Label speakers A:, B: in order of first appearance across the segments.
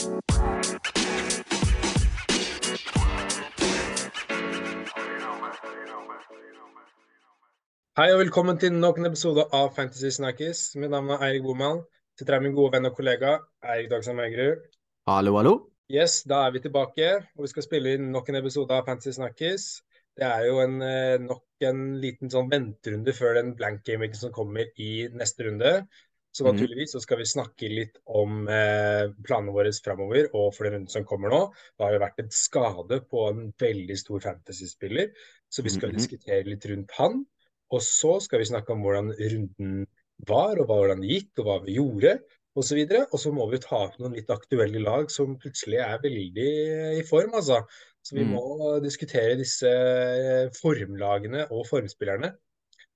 A: Hei og velkommen til nok en episode av Fantasy Snakkis. Mitt navn er Eirik Boman. Sitter her med min gode venn og kollega Eirik Dagsam Meigerud.
B: Hallo, hallo.
A: Yes, da er vi tilbake, og vi skal spille inn nok en episode av Fantasy Snakkis. Det er jo en, eh, nok en liten sånn venterunde før den blank gamingen som kommer i neste runde. Så
B: Mhm.
A: naturligvis så skal vi snakke litt om eh, planene våre framover og for den runden som kommer nå. Det har jo vært en skade på en veldig stor fantasy-spiller, så vi skal
B: Mhm.
A: diskutere litt rundt han. Og så skal vi snakke om hvordan runden var, og hvordan det gikk, og hva vi gjorde, osv. Og så må vi ta opp noen litt aktuelle lag som plutselig er veldig i form, altså. Så vi
B: Mm.
A: må diskutere disse eh, formlagene og formspillerne.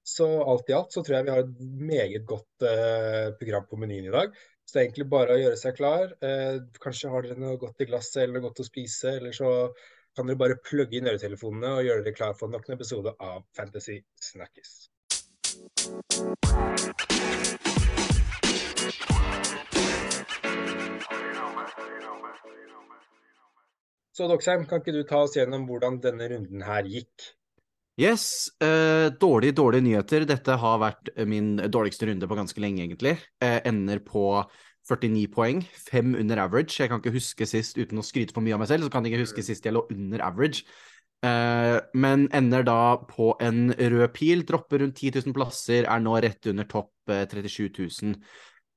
A: Så alt i alt så tror jeg vi har et meget godt eh, program på menyen i dag. Så det er egentlig bare å gjøre seg klar. Eh, kanskje har dere noe godt i glasset eller noe godt å spise, eller så kan dere bare plugge inn øretelefonene og gjøre dere klar for nok en episode av Fantasy Snackies. Så Doksheim, kan ikke du ta oss gjennom hvordan denne runden her gikk?
B: Yes, eh, dårlige, dårlige nyheter. Dette har vært min dårligste runde på ganske lenge, egentlig. Eh, ender på 49 poeng, fem under average. Jeg kan ikke huske sist, uten å skryte for mye av meg selv, så kan jeg ikke huske sist jeg lå under average. Eh, men ender da på en rød pil, dropper rundt 10 000 plasser, er nå rett under topp eh, 37 000.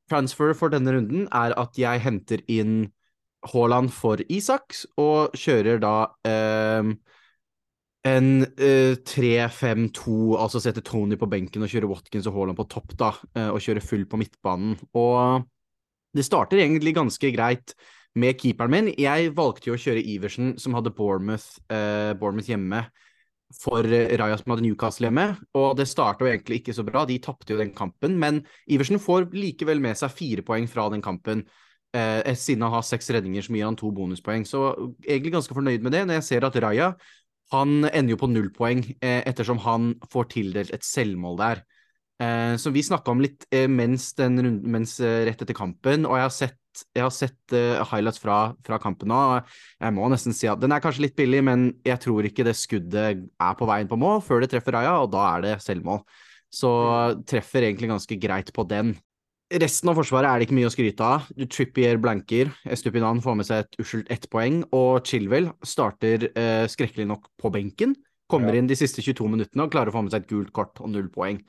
B: Transfer for denne runden er at jeg henter inn Haaland for Isak, og kjører da eh, en uh, 3-5-2, altså sette Tony på benken og kjøre Watkins og Haaland på topp, da, uh, og kjøre full på midtbanen. Og det starter egentlig ganske greit med keeperen min. Jeg valgte jo å kjøre Iversen, som hadde Bournemouth, uh, Bournemouth hjemme, for eh, Raja, som hadde Newcastle hjemme. Og det starta jo egentlig ikke så bra, de tapte jo den kampen. Men Iversen får likevel med seg fire poeng fra den kampen. Eh, siden han har seks redninger, som gir han to bonuspoeng. Så egentlig ganske fornøyd med det, når jeg ser at Raja han ender jo på null poeng, eh, ettersom han får tildelt et selvmål der. Eh, som vi snakka om litt eh, mens, den, mens eh, rett etter kampen, og jeg har sett, jeg har sett eh, highlights fra, fra kampen nå. og Jeg må nesten si at den er kanskje litt billig, men jeg tror ikke det skuddet er på veien på mål før det treffer Raja, og da er det selvmål. Så treffer egentlig ganske greit på den. Resten av forsvaret er det ikke mye å skryte av. Trippier blanker, Estupinan får med seg et uskyldt ett poeng, og Chilwell starter eh, skrekkelig nok på benken. Kommer
A: Ja.
B: inn de siste 22 minuttene og klarer å få med seg et gult kort og null poeng.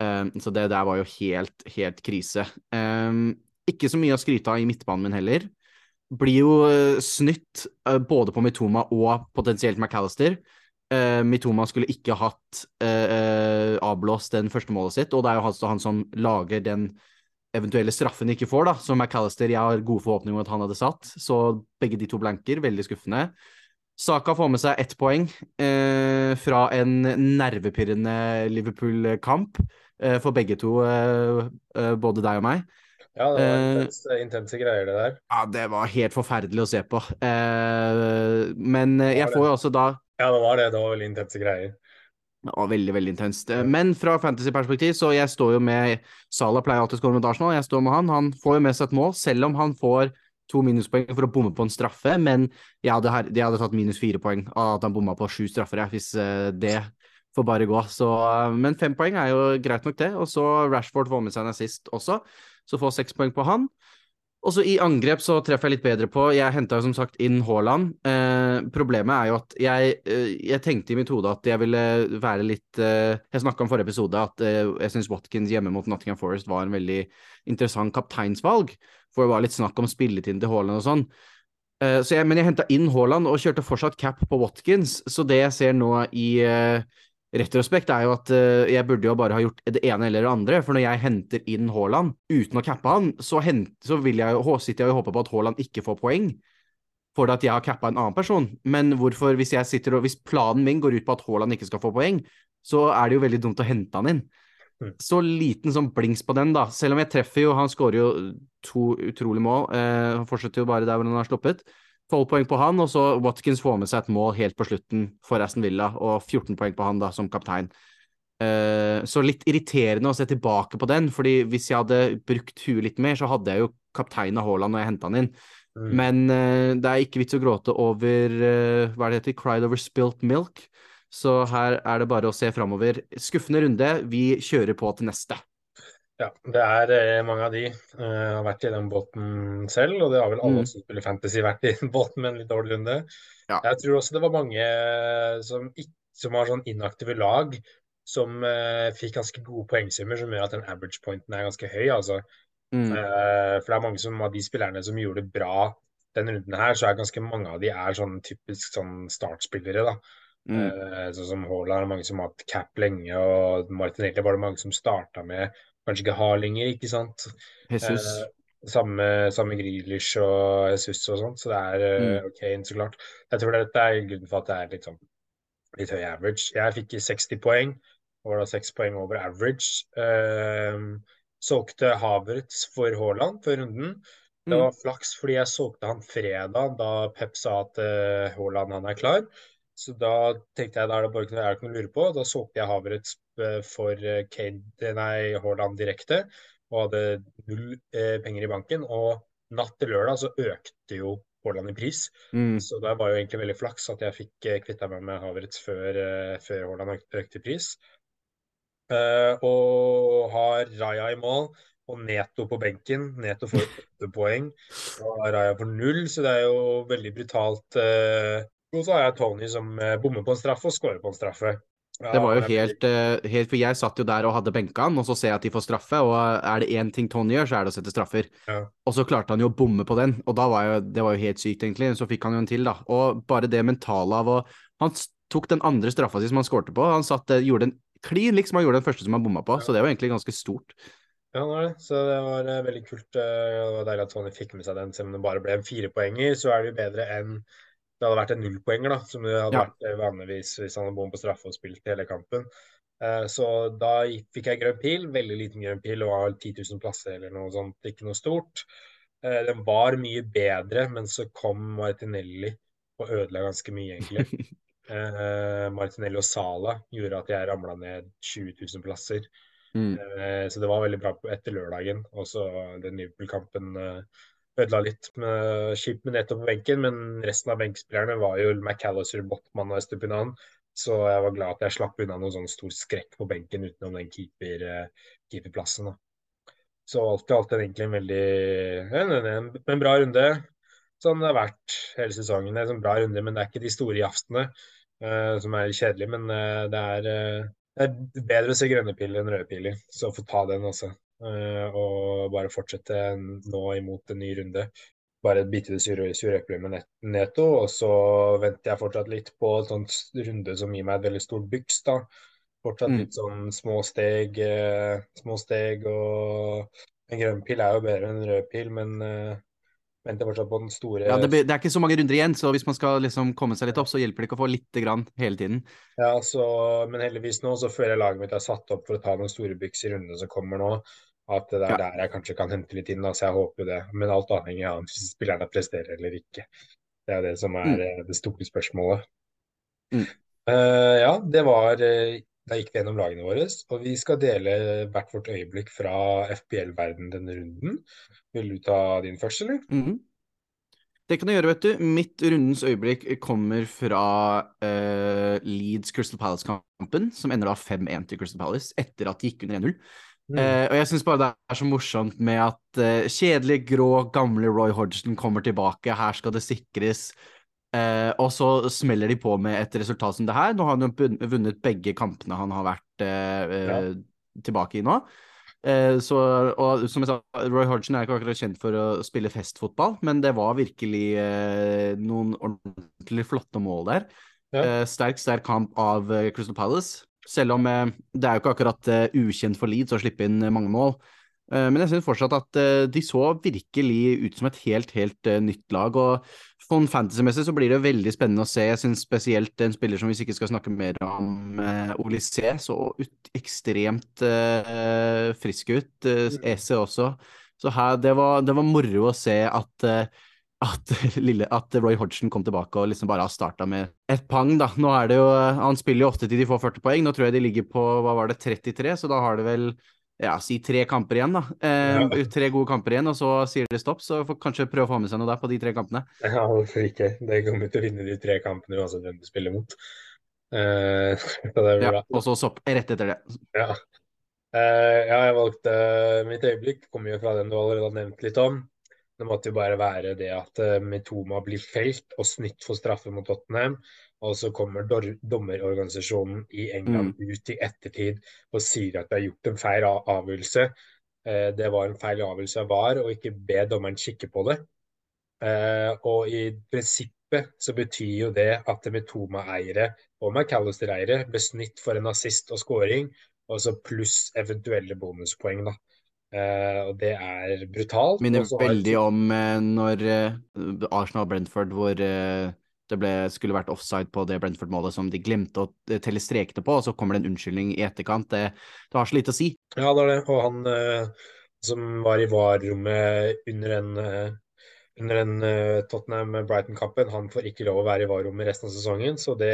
B: Um, så det der var jo helt, helt krise. Um, ikke så mye å skryte av i midtbanen min heller. Blir jo uh, snytt uh, både på Mitoma og potensielt McAllister. Uh, Mitoma skulle ikke hatt uh, avblåst den første målet sitt, og det er jo altså han som lager den eventuelle straffen de ikke får, da. som McAllister, jeg har gode forhåpninger om at han hadde satt. Så begge de to blanker, veldig skuffende. Saka får med seg ett poeng eh, fra en nervepirrende Liverpool-kamp eh, for begge to, eh, eh, både deg og meg.
A: Ja, det var
B: Eh,
A: intense, intense greier, det der.
B: Ja, det var helt forferdelig å se på. Eh, men jeg får jo også da
A: Ja, det var det. Det var veldig intense greier.
B: Ja, veldig, veldig intenst. Eh, Men fra fantasy-perspektiv, så jeg står jo med Salah pleier alltid å skåre mot Arsenal. Jeg står med han. Han får jo med seg et mål, selv om han får to minuspoeng for å bomme på en straffe. Men jeg hadde, jeg hadde tatt minus fire poeng av at han bomma på sju straffer, jeg, hvis eh, det får bare gå. Så, eh, men fem poeng er jo greit nok, det. Og så Rashford får med seg en assist også, så får seks poeng på han. Og så i angrep så treffer jeg litt bedre på. Jeg henta som sagt inn Haaland. Eh, problemet er jo at jeg, eh, jeg tenkte i mitt hode at jeg ville være litt eh, Jeg snakka om forrige episode at eh, jeg syns Watkins hjemme mot Nottingham Forest var en veldig interessant kapteinsvalg. For det var litt snakk om spilletiden til Haaland og sånn. Eh, jeg, men jeg henta inn Haaland og kjørte fortsatt cap på Watkins. Så det jeg ser nå i eh, retrospekt, er jo at eh, jeg burde jo bare ha gjort det ene eller det andre. For når jeg henter inn Haaland uten å cappe han, så, hent, så vil jeg, sitter jeg og håper på at Haaland ikke får poeng. For at jeg har cappa en annen person. Men hvorfor, hvis, jeg sitter og, hvis planen min går ut på at Haaland ikke skal få poeng, så er det jo veldig dumt å hente han inn.
A: Mm.
B: Så liten sånn blings på den, da. Selv om jeg treffer jo, han skårer jo to utrolige mål. Eh, han fortsetter jo bare der hvor han har sluppet. 12 poeng på han, og så Watkins får med seg et mål helt på slutten for Aston Villa, og 14 poeng på han da som kaptein. Uh, så litt irriterende å se tilbake på den, fordi hvis jeg hadde brukt huet litt mer, så hadde jeg jo kaptein av Haaland når jeg henta han inn.
A: Mm.
B: Men uh, det er ikke vits å gråte over uh, hva er det heter, cried over spilt milk. Så her er det bare å se framover. Skuffende runde, vi kjører på til neste.
A: Ja, det er eh, mange av de. Jeg har vært i den båten selv, og det har vel alle
B: Mm.
A: som spiller Fantasy vært i den båten med en litt dårlig runde.
B: Ja.
A: Jeg tror også det var mange som, ikk- som har sånn inaktive lag, som uh, fikk ganske gode poengsummer, som gjør at den average pointen er ganske høy, altså.
B: Mm.
A: Uh, for det er mange som, av de spillerne som gjorde det bra denne runden her, så er ganske mange av de er sånn typisk sånn startspillere, da.
B: Mm.
A: Uh, sånn som Haaland mange som har hatt cap lenge, og Martinelli var det mange som starta med kanskje ikke har lenger, ikke sant.
B: Jesus.
A: Eh, samme, samme Grealish og Jesus og sånt, så det er eh,
B: Mm.
A: OK, så klart. Jeg tror dette er grunnen for at det er litt sånn litt høy average. Jeg fikk 60 poeng, og var da 6 poeng over average. Eh, solgte Havertz for Haaland før runden. Det
B: Mm.
A: var flaks fordi jeg solgte han fredag da Pep sa at eh, Haaland han er klar. Så da tenkte jeg da er det bare noe, det å lure på. Da solgte jeg Havertz eh, for eh, Kane, nei, Haaland direkte og hadde null eh, penger i banken. Og natt til lørdag så økte jo Haaland i pris.
B: Mm.
A: Så det var jo egentlig veldig flaks at jeg fikk eh, kvitta meg med Havertz før, eh, før Haaland økte, økte i pris. Eh, og har Raja i mål og Neto på benken. Neto får åtte poeng, og Raja får null, så det er jo veldig brutalt. eh. Og så har jeg Tony som eh, bommer på en straffe og scorer på en straffe. Ja,
B: Det var jo helt, eh, helt For jeg satt jo der og hadde benka han, og så ser jeg at de får straffe, og er det én ting Tony gjør, så er det å sette straffer.
A: Ja.
B: Og så klarte han jo å bomme på den, og da var jo, det var jo helt sykt, egentlig. Så fikk han jo en til, da. Og bare det mentale av å Han tok den andre straffa si som han skårte på, han satt, eh, gjorde en klin lik som han gjorde den første som han bomma på, så det var egentlig ganske stort.
A: Ja, det var det. Så det var eh, veldig kult. eh, Det var deilig at Tony fikk med seg den. Selv om det bare ble en firepoenger, så er det jo bedre enn det hadde vært en nullpoenger, da, som det hadde
B: Ja.
A: vært eh, vanligvis hvis han hadde bommet på straffe og spilt hele kampen. Eh, Så da fikk jeg grønn pil, veldig liten grønn pil, og var 10 000 plasser eller noe sånt, ikke noe stort. Eh, Den var mye bedre, men så kom Martinelli og ødela ganske mye, egentlig. Martinelli og Sala gjorde at jeg ramla ned 20 000 plasser.
B: Mm.
A: Så det var veldig bra etter lørdagen. Og så den Liverpool-kampen ødela litt. Med, skip med nettopp benken, men resten av benkspillerne var jo McAllister, Botman og Estupinan. Så jeg var glad at jeg slapp unna noen sånn stor skrekk på benken utenom den keeper, eh, keeperplassen. da. Så alt i alt er egentlig en veldig en, en, en, bra runde. Sånn det har vært hele sesongen. Det er en sånn bra runde, men det er ikke de store jafsene uh, som er kjedelige. Men uh, det er uh, det er bedre å se grønne piler enn røde piler, så få ta den også. Eh, og bare fortsette nå imot en ny runde. Bare bite det sure, sure eplet med Neto, og så venter jeg fortsatt litt på en sånn runde som gir meg et veldig stort byks, da. Fortsatt
B: Mm.
A: litt sånn små steg, eh, små steg, og en grønn pil er jo bedre enn en rød pil, men eh, venter fortsatt på den store
B: Ja, det, det er ikke så mange runder igjen, så hvis man skal liksom komme seg litt opp, så hjelper det ikke å få lite grann hele tiden.
A: Ja, så, men heldigvis nå så føler jeg laget mitt er satt opp for å ta noen store byks i rundene som kommer nå. At det er
B: Ja.
A: der jeg kanskje kan hente litt inn, da, så jeg håper det. Men alt avhengig av om spillerne presterer eller ikke. Det er det som er
B: Mm.
A: eh, det store spørsmålet.
B: Mm.
A: Uh, ja, det var eh, Da gikk vi gjennom lagene våre, og vi skal dele hvert vårt øyeblikk fra FBL-verden denne runden. Vil du ta din først, eller?
B: Mm. Det kan jeg gjøre, vet du. Mitt rundens øyeblikk kommer fra uh, Leeds Crystal Palace-kampen, som ender da 5-1 til Crystal Palace etter at de gikk under 1-0.
A: Mm.
B: Eh, og jeg syns bare det er så morsomt med at eh, kjedelig, grå, gamle Roy Hodgson kommer tilbake, her skal det sikres. Eh, og så smeller de på med et resultat som det her. Nå har han jo vunnet begge kampene han har vært eh, tilbake i nå. Eh, så, og som jeg sa, Roy Hodgson er ikke akkurat kjent for å spille festfotball, men det var virkelig noen ordentlig flotte mål der.
A: Ja.
B: Eh, sterk, sterk kamp av Crystal Palace. Selv om eh, det er jo ikke akkurat eh, ukjent for Leeds å slippe inn eh, mange mål. Eh, men jeg syns fortsatt at de så virkelig ut som et helt, helt nytt lag. Og sånn fantasy-messig så blir det veldig spennende å se. Jeg syns spesielt en spiller som vi ikke skal snakke mer om, Olysée, så ut, ekstremt frisk ut. EC også. Så her, det var, det var moro å se at at, lille, at Roy Hodgson kom tilbake og liksom bare har starta med et pang, da. Nå er det jo Han spiller jo ofte til de får 40 poeng. Nå tror jeg de ligger på hva var det, 33, så da har det vel ja, si tre kamper igjen, da. Eh,
A: Ja.
B: Tre gode kamper igjen, og så sier det stopp. Så får kanskje prøve å få med seg noe der på de tre kampene.
A: Ja, hvorfor ikke? De kommer til å vinne de tre kampene uansett hvem du spiller mot. Eh, blir
B: Ja, og så sopp rett etter det.
A: Ja. Eh, ja, jeg valgte mitt øyeblikk, kommer jo fra den du allerede har nevnt litt om. Det måtte jo bare være det at uh, Mitoma blir felt og snytt for straffe mot Tottenham. Og så kommer dommerorganisasjonen i England ut i ettertid og sier at det er gjort en feil avgjørelse. Eh, det var en feil avgjørelse av VAR, og ikke be dommeren kikke på det. Eh, og i prinsippet så betyr jo det at Mitoma-eiere og McAllister-eiere ble snytt for en assist og scoring, og så pluss eventuelle bonuspoeng, da. Eh, og det er brutalt.
B: Minner
A: har-
B: veldig om uh, når uh, Arsenal-Brentford, hvor det ble, skulle vært offside på det Brentford-målet som de glemte å telle strekene på, og så kommer det en unnskyldning i etterkant. Det, det har så lite å si.
A: Ja, det er det. Og han som var i VAR-rommet under en under den Tottenham-Brighton-kampen, han får ikke lov å være i VAR-rommet resten av sesongen. Så det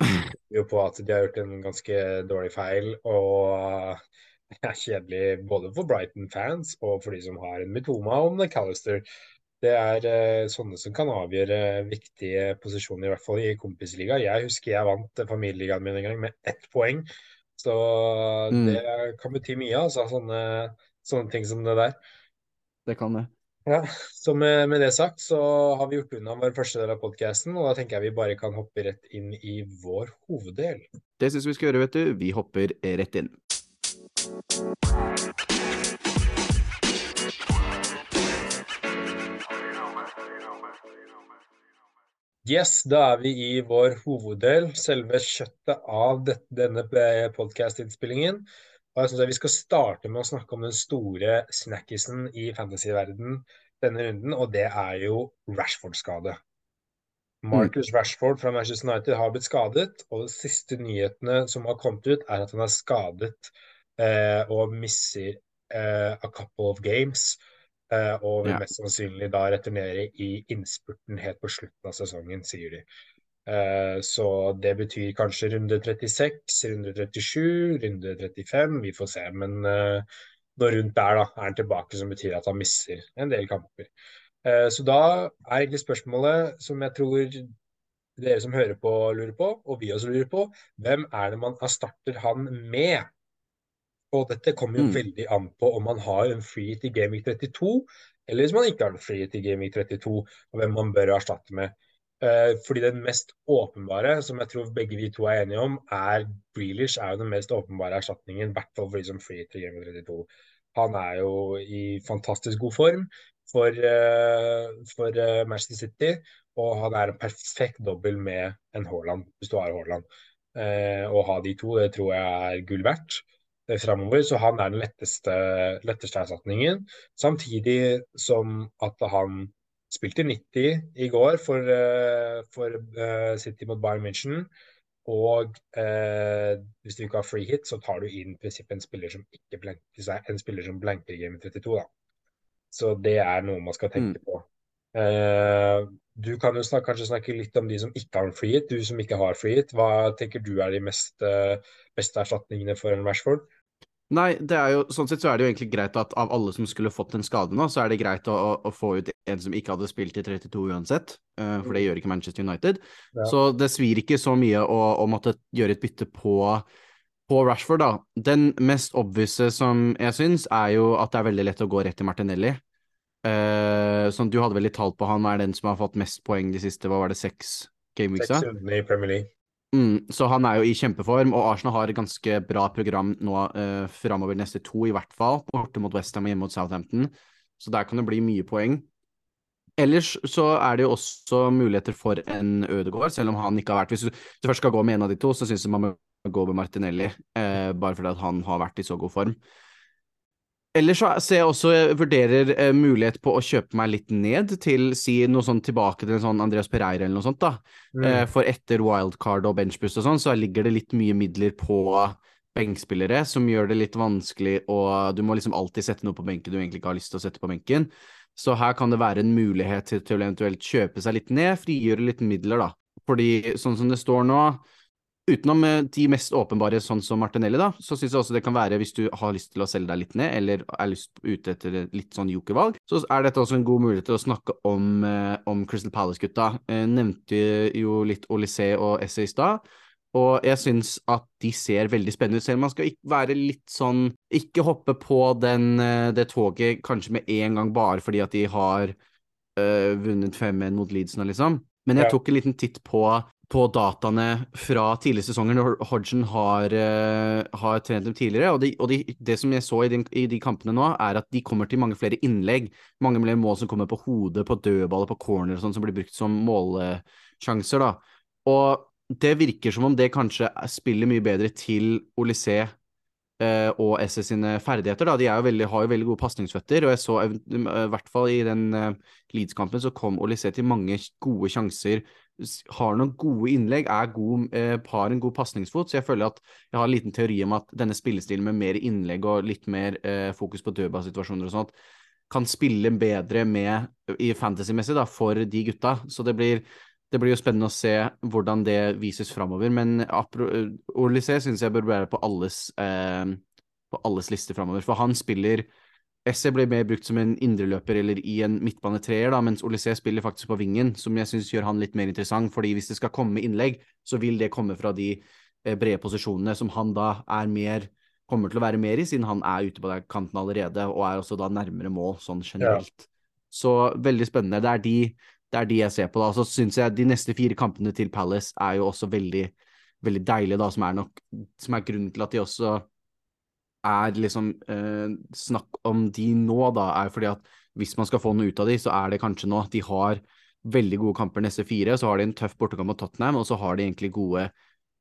A: tyder jo på at de har gjort en ganske dårlig feil. Og er kjedelig både for Brighton-fans og for de som har en Mitoma om McAllister. Det er eh, sånne som kan avgjøre viktige posisjoner, i hvert fall i kompisliga. Jeg husker jeg vant familieligaen min en gang med ett poeng. Så
B: Mm.
A: det kan bety mye, altså. Sånne, sånne ting som det der.
B: Det kan det.
A: Ja, så med, med det sagt så har vi gjort unna vår første del av podkasten, og da tenker jeg vi bare kan hoppe rett inn i vår hoveddel.
B: Det syns vi skal gjøre, vet du. Vi hopper rett inn.
A: Yes, da er vi i vår hoveddel, selve kjøttet av dette, denne podkast-innspillingen. Og jeg synes Vi skal starte med å snakke om den store snackisen i fantasyverden denne runden, og det er jo Rashford-skade. Marcus Rashford fra Manchester United har blitt skadet, og de siste nyhetene som har kommet ut, er at han er skadet eh, og misser eh, a couple of games. Eh, og vil mest sannsynlig da returnere i innspurten helt på slutten av sesongen, sier de. Eh, så det betyr kanskje runde 36, runde 37, runde 35. Vi får se. Men eh, noe rundt der da, er han tilbake, som betyr at han mister en del kamper. Eh, så da er egentlig spørsmålet som jeg tror dere som hører på, lurer på, og vi også lurer på, hvem er det man erstatter han med? Og dette kommer jo
B: Mm.
A: veldig an på om man har en free til Gameweek 32, eller hvis man ikke har en free til Gameweek 32, og hvem man bør erstatte med. Uh, fordi den mest åpenbare, som jeg tror begge vi to er enige om, er Grealish er jo den mest åpenbare erstatningen, i hvert fall for de som free til Gameweek 32. Han er jo i fantastisk god form for, uh, for uh, Manchester City, og han er en perfekt dobbel med en Haaland, hvis du har Haaland. Å ha de to, det tror jeg er gull verdt framover. Så han er den letteste, letteste erstatningen. Samtidig som at han spilte 90 i går for, eh, for eh, City mot Bayern München. Og eh, hvis du ikke har free hit, så tar du inn prinsippet en spiller som ikke blanker, en spiller som blanker i game 32. da. Så det er noe man skal tenke på. Eh, du kan jo snakke, kanskje snakke litt om de som ikke har en free hit. Du som ikke har free hit, hva tenker du er de mest, eh, beste erstatningene for en Rashford?
B: Nei, det er jo, sånn sett så er det jo egentlig greit at av alle som skulle fått en skade nå, så er det greit å, å, få ut en som ikke hadde spilt i 32 uansett, eh, for det gjør ikke Manchester United.
A: Ja.
B: Så det svir ikke så mye å, å måtte gjøre et bytte på, på Rashford, da. Den mest obvise som jeg syns, er jo at det er veldig lett å gå rett til Martinelli. Eh, sånn, du hadde vel litt tall på han, hva er den som har fått mest poeng de siste, hva var det, seks gameweeksa?
A: I Premier League.
B: Mm, så han er jo i kjempeform, og Arsenal har et ganske bra program nå uh, framover neste to, i hvert fall. Borte mot Westham og hjemme mot Southampton. Så der kan det bli mye poeng. Ellers så er det jo også muligheter for en Ødegaard, selv om han ikke har vært Hvis du, først skal gå med en av de to, så syns jeg man må gå med Martinelli, uh, bare fordi han har vært i så god form. Ellers så ser jeg også jeg vurderer eh, mulighet på å kjøpe meg litt ned til si noe sånn tilbake til en sånn Andreas Pereira eller noe sånt, da.
A: Mm.
B: Eh, for etter wildcard og benchbust og sånn, så ligger det litt mye midler på benkspillere, som gjør det litt vanskelig og Du må liksom alltid sette noe på benken du egentlig ikke har lyst til å sette på benken. Så her kan det være en mulighet til, til å eventuelt kjøpe seg litt ned, frigjøre litt midler, da. Fordi sånn som det står nå, Utenom eh, de mest åpenbare, sånn som Martinelli, da, så syns jeg også det kan være, hvis du har lyst til å selge deg litt ned, eller er lyst ute etter litt sånn jokervalg, så er dette også en god mulighet til å snakke om, eh, om Crystal Palace-gutta. Nevnte jo litt Olysée og Essay i stad. Og jeg syns at de ser veldig spennende ut, selv om man skal være litt sånn Ikke hoppe på den, det toget kanskje med en gang bare fordi at de har øh, vunnet 5-1 mot Leeds nå, liksom. Men jeg tok en liten titt på, på dataene fra tidligere sesonger når Hodgson har, uh, har trent dem tidligere. Og, de, og de, det som jeg så i de, i de, kampene nå, er at de kommer til mange flere innlegg. Mange flere mål som kommer på hodet, på dødballer, på corner og sånn, som blir brukt som målsjanser, da. Og det virker som om det kanskje spiller mye bedre til Olysée uh, og SS sine ferdigheter. Da. De jo veldig, har jo veldig gode pasningsføtter, og jeg så i hvert fall i den uh, Leeds-kampen så kom Olysée til mange gode sjanser. Har noen gode innlegg, god, eh, har en god pasningsfot, så jeg føler at jeg har en liten teori om at denne spillestilen med mer innlegg og litt mer fokus på dødballsituasjoner og sånt, kan spille bedre med i fantasy-messig for de gutta. Så det blir det blir jo spennende å se hvordan det vises framover, men Olysée syns jeg bør være på alles, eh, på alles liste framover. For han spiller Esse blir mer brukt som en indreløper eller i en midtbanetreer, da, mens Olysée spiller faktisk på vingen, som jeg syns gjør han litt mer interessant. fordi hvis det skal komme innlegg, så vil det komme fra de eh, brede posisjonene som han da er mer kommer til å være mer i, siden han er ute på den kanten allerede, og er også da nærmere mål sånn generelt. Ja. Så veldig spennende. Det er de det er de jeg ser på. da, Så syns jeg de neste fire kampene til Palace er jo også veldig, veldig deilige, da, som er nok Som er grunnen til at de også er liksom eh, Snakk om de nå, da, er fordi at hvis man skal få noe ut av de, så er det kanskje nå. De har veldig gode kamper neste fire, så har de en tøff bortekamp mot Tottenham, og så har de egentlig gode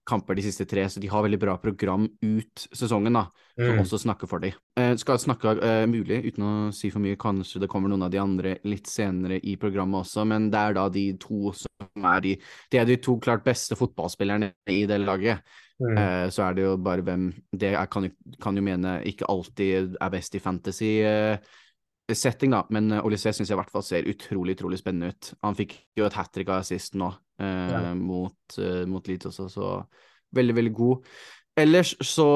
B: kamper de siste tre, så de har veldig bra program ut sesongen, da, som mm. også snakker for dem. Eh, skal snakke eh, mulig, uten å si for mye, kanskje det kommer noen av de andre litt senere i programmet også, men det er da de to som er de Det er de to klart beste fotballspillerne i det laget. Mm. Eh, så er det jo bare hvem Det er, kan, kan, jo, mene ikke alltid er best i fantasy. Eh, setting, da, men Olysée syns jeg i hvert fall ser utrolig utrolig spennende ut. Han fikk jo et hat trick av assist nå eh, ja. mot, uh, mot Leeds også, så veldig, veldig god. Ellers så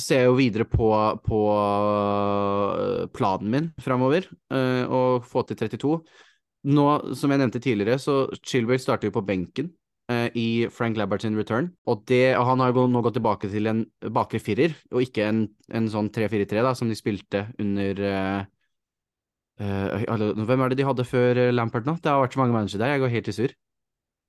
B: ser jeg jo videre på, på eh, planen min framover, uh, å få til 32. Nå, som jeg nevnte tidligere, så Chilwell starter jo på benken uh, i Frank Labertin return, og, det, og han har jo nå gått tilbake til en bakre firer, og ikke en, en sånn 3-4-3 da, som de spilte under Hvem er det de hadde før Lampert nå? Det har vært så mange managere der, jeg går helt i surr.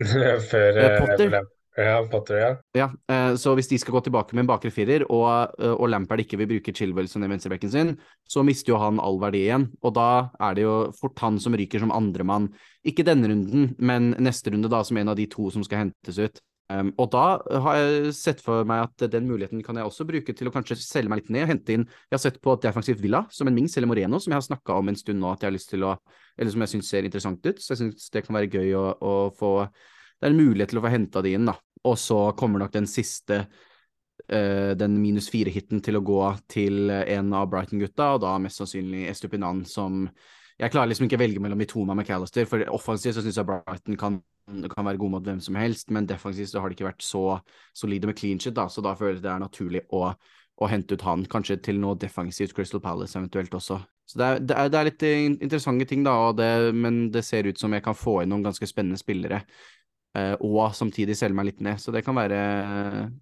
A: Før
B: eh, Potter.
A: Ja, Potter, ja.
B: ja eh, så hvis de skal gå tilbake med en bakre firer, og, eh, og Lampard ikke vil bruke Chilwell som den venstrebekken sin, så mister jo han all verdi igjen. Og da er det jo fort han som ryker som andremann. Ikke denne runden, men neste runde, da, som en av de to som skal hentes ut. Um, og da har jeg sett for meg at den muligheten kan jeg også bruke til å kanskje selge meg litt ned og hente inn Jeg har sett på defensivt Villa som en Mings eller Moreno, som jeg har snakka om en stund nå at jeg har lyst til å Eller som jeg syns ser interessant ut. Så jeg syns det kan være gøy å, å få det er en mulighet til å få henta de inn, da. Og så kommer nok den siste, uh, den minus fire-hiten, til å gå til en av Brighton-gutta, og da mest sannsynlig Estupinan, som Jeg klarer liksom ikke å velge mellom Mitoma og McAllister, for offensivt så syns jeg Brighton kan, kan, være god mot hvem som helst, men defensivt så har de ikke vært så solide med clean shit, da, så da føler jeg det er naturlig å, og hente ut han, kanskje til noe defensivt Crystal Palace eventuelt også. Så det er, det er, det er litt interessante ting, da, det, men det ser ut som jeg kan få inn noen ganske spennende spillere. Uh, og samtidig selge meg litt ned. Så det kan være,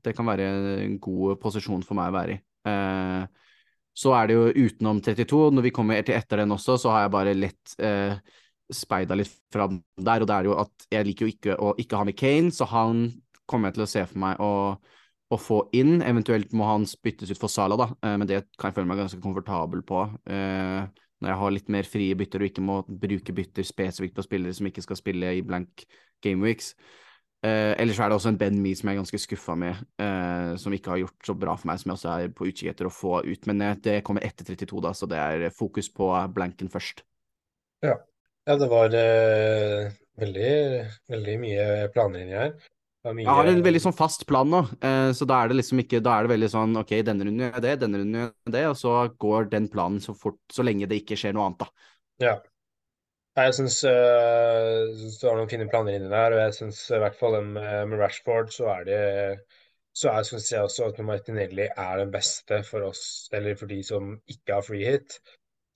B: det kan være en god posisjon for meg å være i. Uh, så er det jo utenom 32, når vi kommer til etter den også, så har jeg bare lett eh, speida litt fra der. Og det er jo at jeg liker jo ikke å ikke ha med Kane, så han kommer jeg til å se for meg å, å få inn. Eventuelt må han byttes ut for Sala, da, eh, men det kan jeg føle meg ganske komfortabel på. Eh, når jeg har litt mer frie bytter og ikke må bruke bytter spesifikt på spillere som ikke skal spille i blank gameweeks. Uh, ellers er det også en Ben Me som jeg er ganske skuffa med, uh, som ikke har gjort så bra for meg, som jeg også er på utkikk etter å få ut. Men uh, det kommer etter 32, da, så det er fokus på blanken først.
A: Ja, ja det var veldig, veldig mye planer inni her.
B: Mye... Jeg har en veldig sånn fast plan nå, så da er det liksom ikke Da er det veldig sånn OK, denne runden gjør jeg det, denne runden gjør jeg det, og så går den planen så fort, så lenge det ikke skjer noe annet, da.
A: Ja. Nei, Jeg syns uh, du har noen fine planer inni der, og jeg syns i hvert fall med, med Rashford, så er det så er, synes jeg også at Martinelli er den beste for oss, eller for de som ikke har free hit.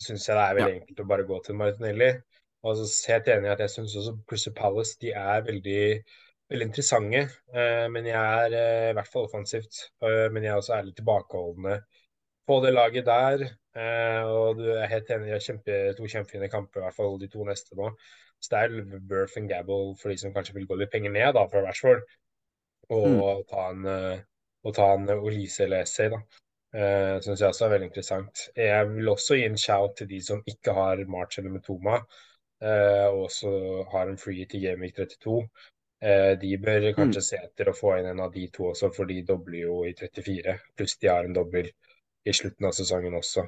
A: Syns jeg det er
B: Ja.
A: veldig enkelt å bare gå til Martinelli. Og så helt enig at jeg syns også Crystal Palace de er veldig, veldig interessante. Eh, men jeg er eh, i hvert fall offensivt. Eh, men jeg er også ærlig litt tilbakeholdende på det laget der. Eh, og du er helt enig, de har kjempe, to kjempefine kamper, i hvert fall de to neste nå. Så det er Burf and Gabble for de som kanskje vil gå litt penger ned da, fra Rashford,
B: Mm.
A: og ta en, eh, ta en Olise eller Essay, da. Uh, syns jeg også er veldig interessant. Jeg vil også gi en shout til de som ikke har March eller Metoma, eh, og også har en free til Gameweek 32. Eh, de bør
B: Mm.
A: kanskje se etter å få inn en av de to også, for de dobler jo i 34. Pluss de har en dobbel i slutten av sesongen også.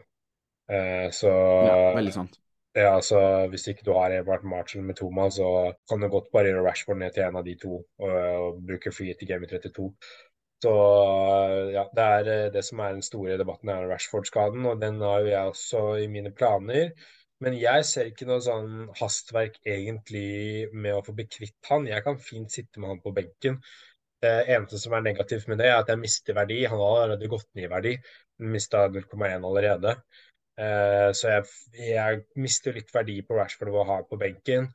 A: Eh, så
B: Ja, veldig sant.
A: ja, så hvis ikke du har Ebert med to mann så kan du godt bare gjøre Rashford ned til en av de to og, og bruke free til Gameweek 32. Så ja, det er eh, det som er den store debatten, er Rashford-skaden, og den har jo jeg også i mine planer. Men jeg ser ikke noe sånn hastverk egentlig med å få bekvitt han. Jeg kan fint sitte med han på benken. Det eneste som er negativt med det, er at jeg mister verdi. Han har allerede gått ned i verdi. Mista 0,1 allerede. Eh, så jeg, jeg mister litt verdi på Rashford ved å ha han på benken.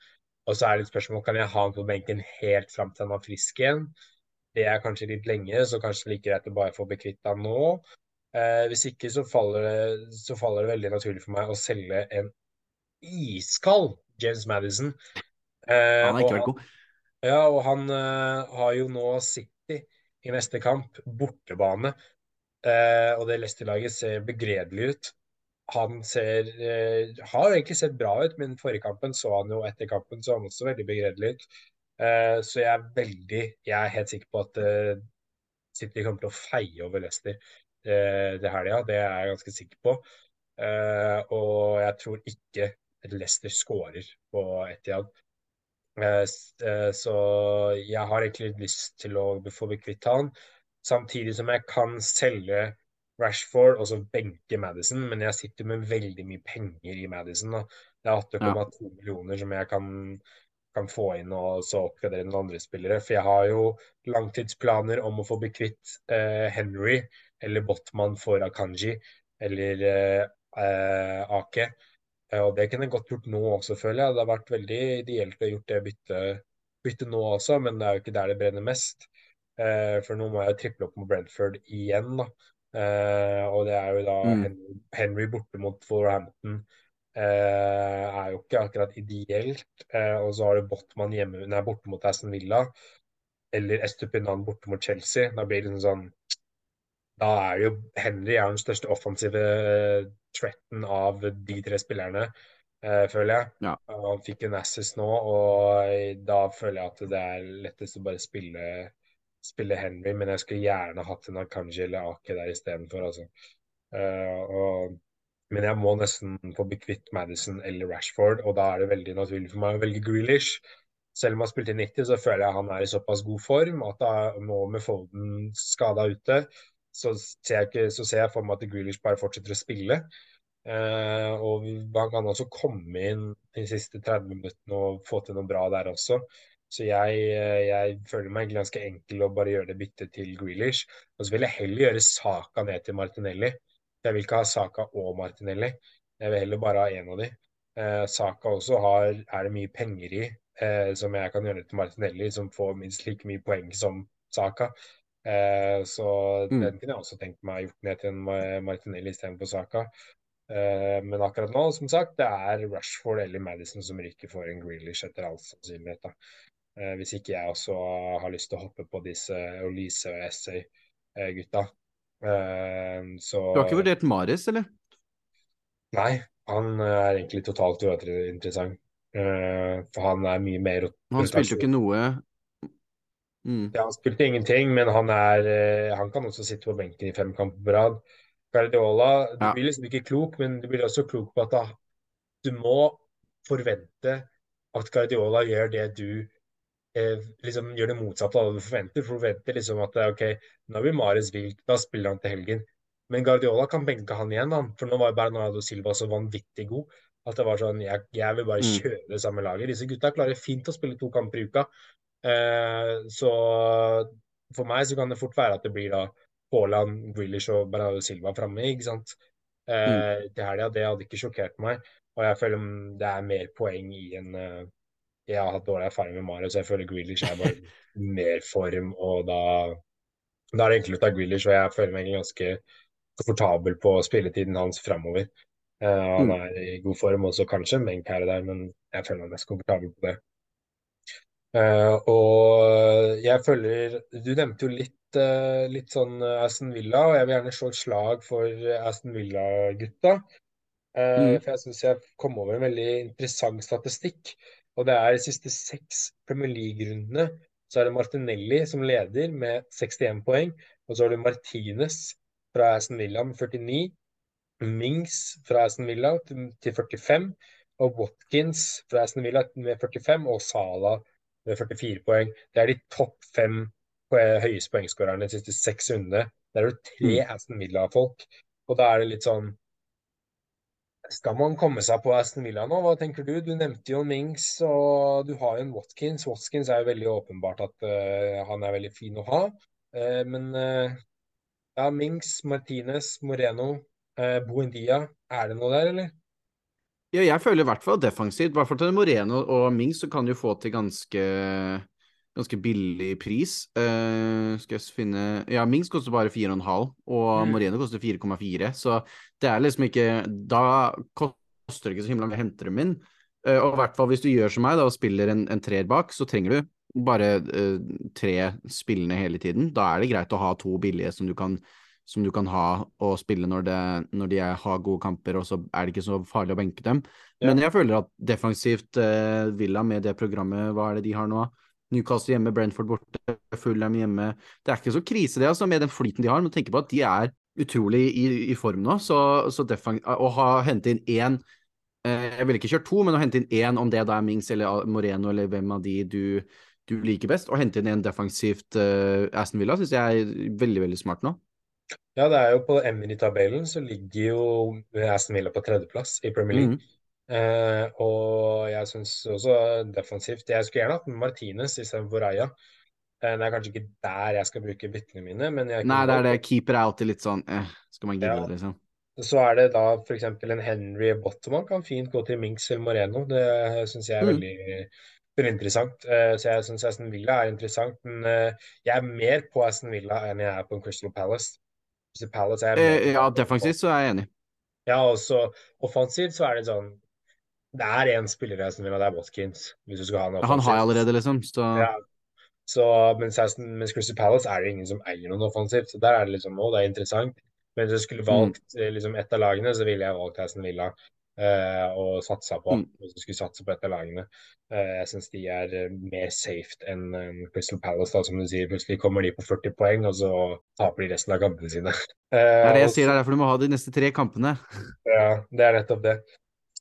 A: Og så er det et spørsmål kan jeg ha han på benken helt fram til han er frisk igjen. Det er kanskje litt lenge, så kanskje like greit å bare få bekvitt han nå. Eh, hvis ikke så faller, det, så faller det veldig naturlig for meg å selge en iskald James Madison. Eh,
B: Han har ikke vært god.
A: ja, og han har jo nå City i neste kamp, bortebane. Eh, og det Leicester-laget ser begredelig ut. Han ser, eh, har egentlig sett bra ut, men forrige kampen så han jo etter kampen så han også veldig begredelig ut. Eh, så jeg er veldig Jeg er helt sikker på at eh, City kommer til å feie over Leicester eh, det helga. Det er jeg ganske sikker på. Eh, og jeg tror ikke Leicester skårer på Etihad. Eh, så jeg har egentlig lyst til å få bli kvitt han. Samtidig som jeg kan selge Rashford og så benke Madison, men jeg sitter med veldig mye penger i Madison. Da. Det er
B: Ja.
A: 8,2 millioner som jeg kan, kan få inn og så oppgradere noen andre spillere. For jeg har jo langtidsplaner om å få bekvitt kvitt eh, Henry eller Botman for Akanji eller eh, eh, Ake. Eh, Og det kunne jeg godt gjort nå også, føler jeg. Det har vært veldig ideelt å gjort det byttet bytte nå også, men det er jo ikke der det brenner mest. Eh, for nå må jeg triple opp mot Brentford igjen, da. Eh, og det er jo da
B: Mm.
A: Henry, Henry borte mot Wolverhampton. Eh, er jo ikke akkurat ideelt. Eh, og så har du Botman hjemme, nei, borte mot Aston Villa. Eller Estupinan borte mot Chelsea. Da blir det liksom sånn Da er det jo Henry er den største offensive threaten av de tre spillerne, eh, føler jeg.
B: Ja.
A: Han fikk en assist nå, og da føler jeg at det er lettest å bare spille, spille Henry, men jeg skulle gjerne hatt en Akanji eller Ake der istedenfor, altså. Uh, men jeg må nesten få bli kvitt Madison eller Rashford, og da er det veldig naturlig for meg å velge Grealish. Selv om han spilte i 90, så føler jeg han er i såpass god form at da, nå med Foden skada ute, så ser, ikke, så ser jeg for meg at Grealish bare fortsetter å spille. Uh, og han kan også komme inn de siste 30 minuttene og få til noe bra der også. Så jeg, eh, jeg føler meg ganske enkel å bare gjøre det byttet til Grealish. Og så vil jeg heller gjøre Saka ned til Martinelli. Jeg vil ikke ha Saka og Martinelli. Jeg vil heller bare ha én av de. Eh, Saka også har, er det mye penger i, eh, som jeg kan gjøre til Martinelli, som får minst like mye poeng som Saka. Eh, så
B: Mm.
A: den kunne jeg også tenkt meg gjort ned til en Ma- Martinelli istedenfor Saka. Eh, men akkurat nå, som sagt, det er Rashford eller Madison som ryker for en Grealish etter all sannsynlighet. Eh, hvis ikke jeg også har lyst til å hoppe på disse Olise og Essay-gutta. Eh, så
B: Du har ikke vurdert Maris, eller?
A: Nei, han er egentlig totalt uinteressant. Eh, for han er mye mer
B: Han spilte jo ikke noe mm.
A: Ja, han spilte ingenting, men han, er, eh, han kan også sitte på benken i fem kamper på rad. Guardiola, du
B: Ja.
A: blir liksom ikke klok, men du blir også klok på at da, du må forvente at Guardiola gjør det du eh, liksom gjør det motsatte av det du forventer. For du forventer liksom at eh, OK, nå blir Mares vilt, da spiller han til helgen. Men Guardiola kan benke han igjen, han. For nå var Bernardo Silva så vanvittig god. At det var sånn Jeg, jeg vil bare
B: Mm.
A: kjøre det samme laget. Disse gutta klarer fint å spille to kamper i uka. Eh, så for meg så kan det fort være at det blir da Haaland, Grealish og Bernardo Silva framme, ikke sant.
B: Mm.
A: Eh, til helga, det hadde ikke sjokkert meg. Og jeg føler det er mer poeng i en eh, Jeg har hatt dårlig erfaring med Mario, så jeg føler Grealish er bare mer form, og da da er det enklere å ta Grealish, og jeg føler meg ganske komfortabel på spilletiden hans framover. Uh, han
B: Mm.
A: er i god form, også kanskje Menk her og der, men jeg føler meg mest komfortabel på det. Uh, og jeg føler Du nevnte jo litt, uh, litt sånn Aston Villa, og jeg vil gjerne slå et slag for Aston Villa-gutta. Eh,
B: Mm.
A: for jeg syns jeg kom over en veldig interessant statistikk. Og det er de siste seks Premier League-rundene så er det Martinelli som leder med 61 poeng. Og så har du Martinez fra Aston Villa med 49. Mings fra Aston Villa til, til 45. Og Watkins fra Aston Villa med 45. Og Salah med 44 poeng. Det er de topp fem høyeste poengskårerne de siste seks rundene. Der er det tre
B: Mm.
A: Aston Villa-folk. Og da er det litt sånn skal man komme seg på Aston Villa nå? Hva tenker du? Du nevnte jo Mings, og du har jo en Watkins. Watkins er jo veldig åpenbart at uh, han er veldig fin å ha. Uh, men uh, ja, Mings, Martinez, Moreno, Buendia. Er det noe der, eller?
B: Ja, jeg føler i hvert fall defensivt. I hvert fall til Moreno og Mings så kan du få til ganske ganske billig pris. Uh, skal jeg finne Ja, Mings koster bare 4,5, og
A: Mm.
B: Moreno koster 4,4, så det er liksom ikke Da koster det ikke så himla mye å hente dem inn. Uh, og i hvert fall hvis du gjør som meg da og spiller en, en treer bak, så trenger du bare uh, tre spillende hele tiden. Da er det greit å ha to billige som du kan som du kan ha og spille når, det, når de er, har gode kamper, og så er det ikke så farlig å benke dem. Men jeg føler at defensivt uh, Villa med det programmet, hva er det de har nå? Newcastle hjemme, Brentford borte, Fulham hjemme. Det er ikke så krise det, altså, med den flyten de har. Men tenk på at de er utrolig i, i form nå. Så, så å ha hente inn én eh, Jeg ville ikke kjørt to, men å hente inn én, om det da er Mings eller Moreno eller hvem av de du, du liker best, og hente inn en defensivt eh, Aston Villa, syns jeg er veldig, veldig smart nå.
A: Ja, det er jo på Emmy-tabellen så ligger jo Aston Villa på tredjeplass i Premier League.
B: Mm.
A: Eh, og jeg syns også defensivt Jeg skulle gjerne hatt Martinez istedenfor Raja. Eh, det er kanskje ikke der jeg skal bruke byttene mine, men jeg
B: Nei, det er det. Keeper er alltid litt sånn eh, Skal man gidde
A: Ja.
B: liksom?
A: Så er det da f.eks. en Henry Bottoman kan fint gå til Minx eller Moreno. Det syns jeg er
B: Mm.
A: veldig, veldig interessant. Eh, Så jeg syns Aston Villa er interessant, men jeg er mer på Aston Villa enn jeg er på Crystal Palace. Crystal Palace er
B: Eh, ja, defensivt så er jeg enig.
A: Ja, og så offensivt så er det sånn Det er én spiller som vil ha det er Watkins. Hvis du skal ha
B: Han har jeg allerede, liksom, så
A: Ja. Så, mens, mens Crystal Palace er det ingen som eier noen offensivt. Så der er det liksom, å, det er interessant. Men hvis jeg skulle
B: Mm.
A: valgt mm. liksom, et av lagene, så ville jeg valgt Aston Villa eh, og satsa på.
B: Mm.
A: Hvis du skulle satse på et av lagene. Eh, jeg syns de er eh, mer safe enn um, Crystal Palace, da, som du sier. Plutselig kommer de på 40 poeng, og så taper de resten av kampene sine.
B: Det er det
A: Eh,
B: jeg sier, det er derfor du må ha de neste tre kampene.
A: ja, det er nettopp det.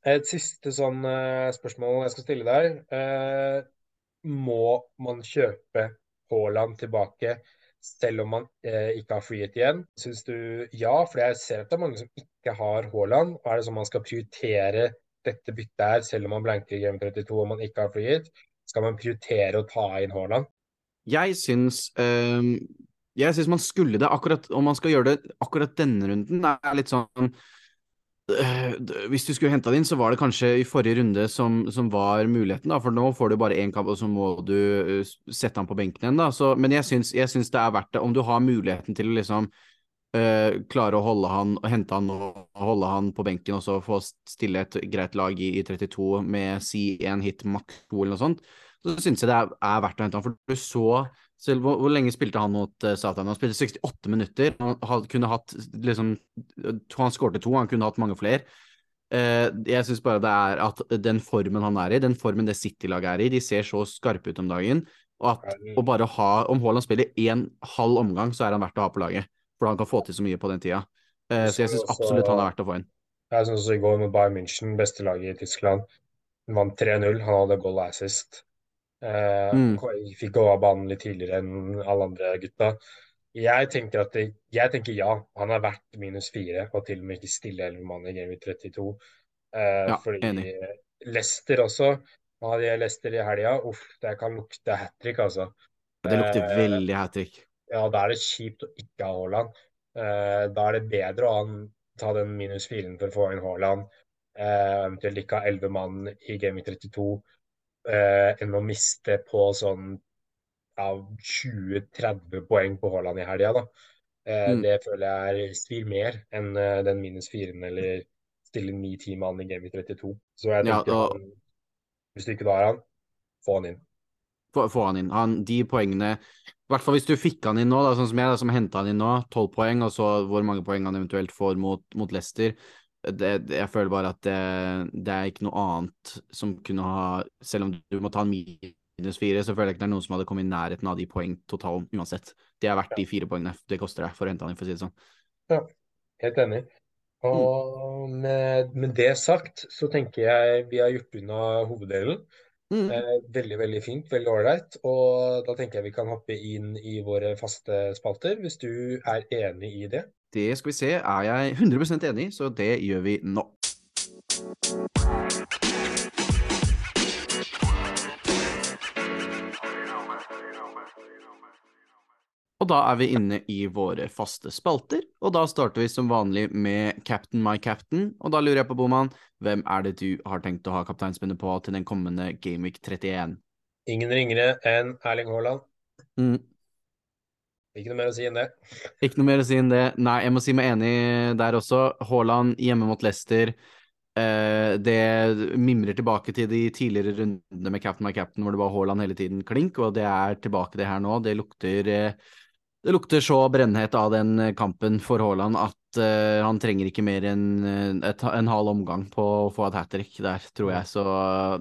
A: Et siste sånn eh, spørsmål jeg skal stille deg. Eh, må man kjøpe Haaland tilbake selv om man eh, ikke har frihet igjen? Syns du ja? For jeg ser at det er mange som ikke har Haaland. Er det sånn man skal prioritere dette byttet her selv om man blanker i Game 32 og man ikke har frihet? Skal man prioritere å ta inn Haaland?
B: Jeg syns um, Jeg syns man skulle det, akkurat om man skal gjøre det akkurat denne runden, er litt sånn Hvis du skulle henta det inn, så var det kanskje i forrige runde som, som var muligheten, da. For nå får du bare én kamp, og så må du øh, sette han på benken igjen, da. Så, men jeg syns, jeg syns det er verdt det, om du har muligheten til å liksom øh, klare å holde han, hente han og holde han på benken, og så få stille et greit lag i, i 32 med si én hit, maks to, eller noe sånt, så syns jeg det er, er verdt å hente han. For du så selv hvor, hvor lenge spilte han mot uh, Satan? Han spilte 68 minutter. Han had, kunne hatt liksom Han skårte to, han kunne hatt mange flere. Uh, jeg syns bare det er at den formen han er i, den formen det City-laget er i, de ser så skarpe ut om dagen. Og at å bare ha Om Haaland spiller én halv omgang, så er han verdt å ha på laget. For han kan få til så mye på den tida. Uh, så jeg syns absolutt han er verdt å få inn.
A: Jeg syns også i går mot Bayern München, beste laget i Tyskland, vant 3-0. Han hadde goal assist. Eh,
B: Mm.
A: Fikk gå av banen litt tidligere enn alle andre gutta. Jeg tenker at det, jeg tenker ja, han er verdt minus fire, og til og med ikke stille elleve mann i Game Week 32. Uh,
B: Ja,
A: fordi
B: enig.
A: Lester også Nå hadde jeg Lester i helga. Uff, det kan lukte hat trick, altså.
B: Det lukter
A: uh,
B: veldig hat trick.
A: ja, da er det kjipt å ikke ha Haaland. Uh, da er det bedre å ta den minus firen for å få inn Haaland. Uh, eventuelt ikke ha elleve mann i Gaming 32, eh, enn å miste på sånn ja, 20-30 poeng på Haaland i helga. Eh,
B: Mm.
A: det føler jeg svir mer enn uh, den minus firen eller stille ni-ti mann i Game 32. Så jeg
B: Ja,
A: tenker
B: og
A: han, hvis du ikke har han, få han inn.
B: få, få han inn. Han, de poengene I hvert fall hvis du fikk han inn nå, da, sånn som jeg, da, som henta han inn nå, tolv poeng, og så hvor mange poeng han eventuelt får mot, mot Leicester. Det, jeg føler bare at det, det er ikke noe annet som kunne ha Selv om du må ta en minus fire, så føler jeg ikke det er noen som hadde kommet i nærheten av de poengtotalen uansett. Det er verdt de fire poengene det koster deg for å hente han inn, for å si det sånn.
A: Ja, helt enig. Og med, med det sagt, så tenker jeg vi har gjort unna hoveddelen.
B: Mm.
A: Eh, veldig, veldig fint, veldig ålreit. Og da tenker jeg vi kan hoppe inn i våre faste spalter, hvis du er enig i det.
B: Det skal vi se, er jeg 100% enig i, så det gjør vi nå. Og da er vi inne i våre faste spalter, og da starter vi som vanlig med Captain my captain. Og da lurer jeg på, Boman, hvem er det du har tenkt å ha kapteinspinnet på til den kommende Gameweek 31?
A: Ingen ringere enn Erling Haaland.
B: Mm.
A: Ikke noe mer å si enn det.
B: Ikke noe mer å si enn det. Nei, jeg må si meg enig der også. Haaland hjemme mot Leicester. Eh, det mimrer tilbake til de tidligere rundene med Captain my Captain, hvor det var Haaland hele tiden klink, og det er tilbake det her nå. Det lukter, eh, det lukter så brennhet av den kampen for Haaland at eh, han trenger ikke mer enn eh, en halv omgang på å få et hat trick der, tror jeg. Så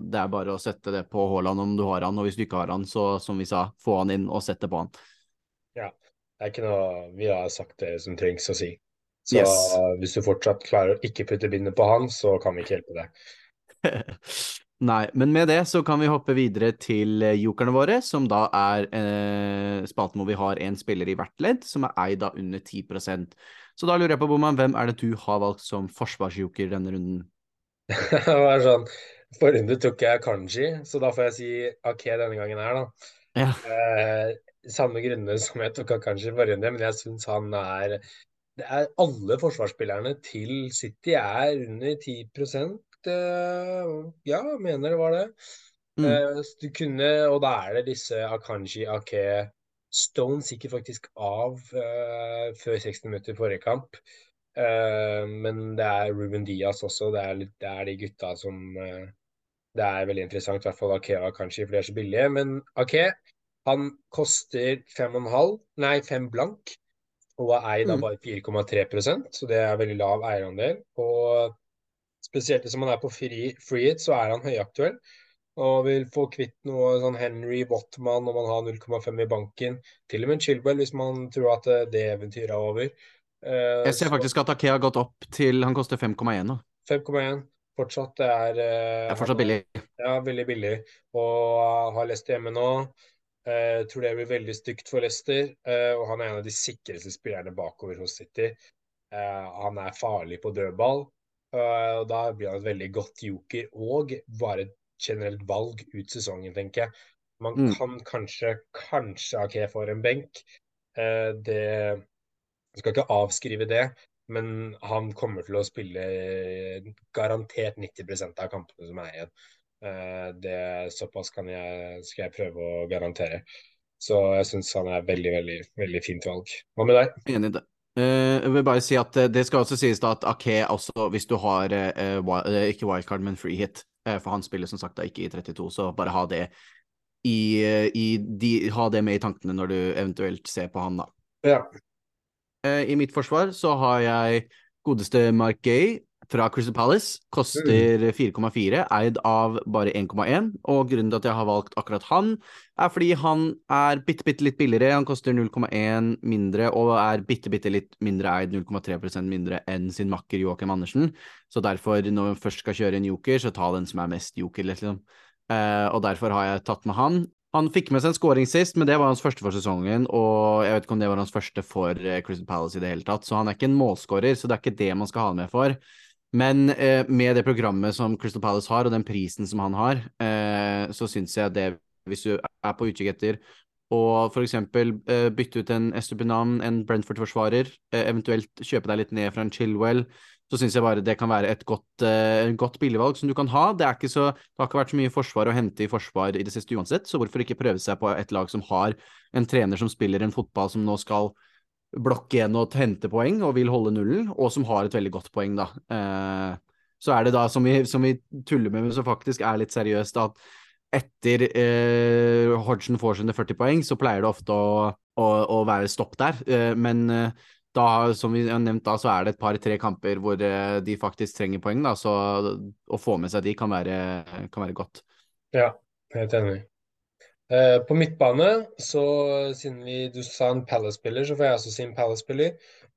B: det er bare å sette det på Haaland om du har han, og hvis du ikke har han, så som vi sa, få han inn og sette på han.
A: Ja, det er ikke noe vi har sagt det som trengs å si. Så
B: Yes.
A: hvis du fortsatt klarer å ikke putte bindet på han, så kan vi ikke hjelpe deg.
B: Nei, men med det så kan vi hoppe videre til eh, jokerne våre, som da er eh, spalten hvor vi har en spiller i hvert ledd, som er eid av under 10% Så da lurer jeg på, Boman, hvem er det du har valgt som forsvarsjoker denne runden?
A: Det var sånn Forrige runde tok jeg Kanji, så da får jeg si OK denne gangen her, da.
B: Ja.
A: Eh, samme grunner som jeg tok Akanji forrige runde, men jeg syns han er det er Alle forsvarsspillerne til City er under 10 eh, Ja, mener det var det.
B: Mm.
A: Eh, du kunne, og da er det disse Akanji, Ake Stones gikk faktisk av uh, før 60 minutter forrige kamp. Uh, men det er Ruben Diaz også. Det er, litt, det er de gutta som uh, Det er veldig interessant, i hvert fall Ake og Akanji, for de er så billige. Men Ake han koster 5,5, nei 5 blank, og er eid av
B: Mm.
A: bare 4,3% så det er veldig lav eierandel. Og spesielt hvis man er på free, free hit, så er han høyaktuell. Og vil få kvitt noe sånn Henry Wattman når man har 0,5 i banken. Til og med Chilwell hvis man tror at eh, det eventyret er over. Uh,
B: Jeg ser faktisk at Ake har gått opp til Han koster 5,1 nå.
A: 5,1 fortsatt. Det er, uh,
B: Det er fortsatt billig.
A: Ja, veldig billig. Og har lest hjemme nå. Eh, tror det blir veldig stygt for Leicester. Eh, og han er en av de sikreste spillerne bakover hos City. Eh, han er farlig på dødball. Og da blir han et veldig godt joker, og bare et generelt valg ut sesongen, tenker jeg. Man
B: Mm.
A: kan kanskje, kanskje Ake får en benk. Det Jeg skal ikke avskrive det, men han kommer til å spille garantert 90% av kampene som er igjen. Eh, det Såpass kan jeg, skal jeg prøve å garantere. Så jeg syns han er veldig, veldig, veldig fint valg. Hva med deg?
B: Enig i det. Eh, jeg vil bare si at eh, Det skal også sies da at Ake også, hvis du har ikke wildcard, men free hit For han spiller som sagt da ikke i 32, så bare ha det i, i de, ha det med i tankene når du eventuelt ser på han, da.
A: Ja.
B: I mitt forsvar så har jeg godeste Mark Gay fra Crystal Palace. Koster 4,4, eid av bare 1,1. Og grunnen til at jeg har valgt akkurat han, er fordi han er bitte, bitte litt billigere. Han koster 0,1 mindre og er bitte, bitte litt mindre eid, 0,3% mindre enn sin makker Joakim Andersen. Så derfor, når man først skal kjøre en joker, så ta den som er mest joker, liksom. Eh, og derfor har jeg tatt med han. Han fikk med seg en scoring sist, men det var hans første for sesongen, og jeg vet ikke om det var hans første for eh, Crystal Palace i det hele tatt, så han er ikke en målskårer, så det er ikke det man skal ha han med for. Men eh, med det programmet som Crystal Palace har, og den prisen som han har, eh, så syns jeg det, hvis du er på utkikk etter og f.eks. Eh, bytte ut en Estupinan, en Brentford-forsvarer, eh, eventuelt kjøpe deg litt ned fra en Chilwell, så syns jeg bare det kan være et godt, eh, godt billigvalg som du kan ha. Det, så, det har ikke vært så mye forsvar å hente i forsvar i det siste uansett, så hvorfor ikke prøve seg på et lag som har en trener som spiller en fotball som nå skal blokke igjen og hente poeng og vil holde nullen, og som har et veldig godt poeng, da. Eh, så er det da, som vi, som vi tuller med, men som faktisk er litt seriøst, at etter eh, Hodgson får sine 40 poeng, så pleier det ofte å, å, å være stopp der. Eh, men eh, da, som vi har nevnt da, så er det et par-tre kamper hvor de faktisk trenger poeng, da, så å få med seg de kan være, kan være godt.
A: Ja, helt enig. Uh, på midtbane, så siden vi, du sa en Palace-spiller, så får jeg også si en Palace-spiller.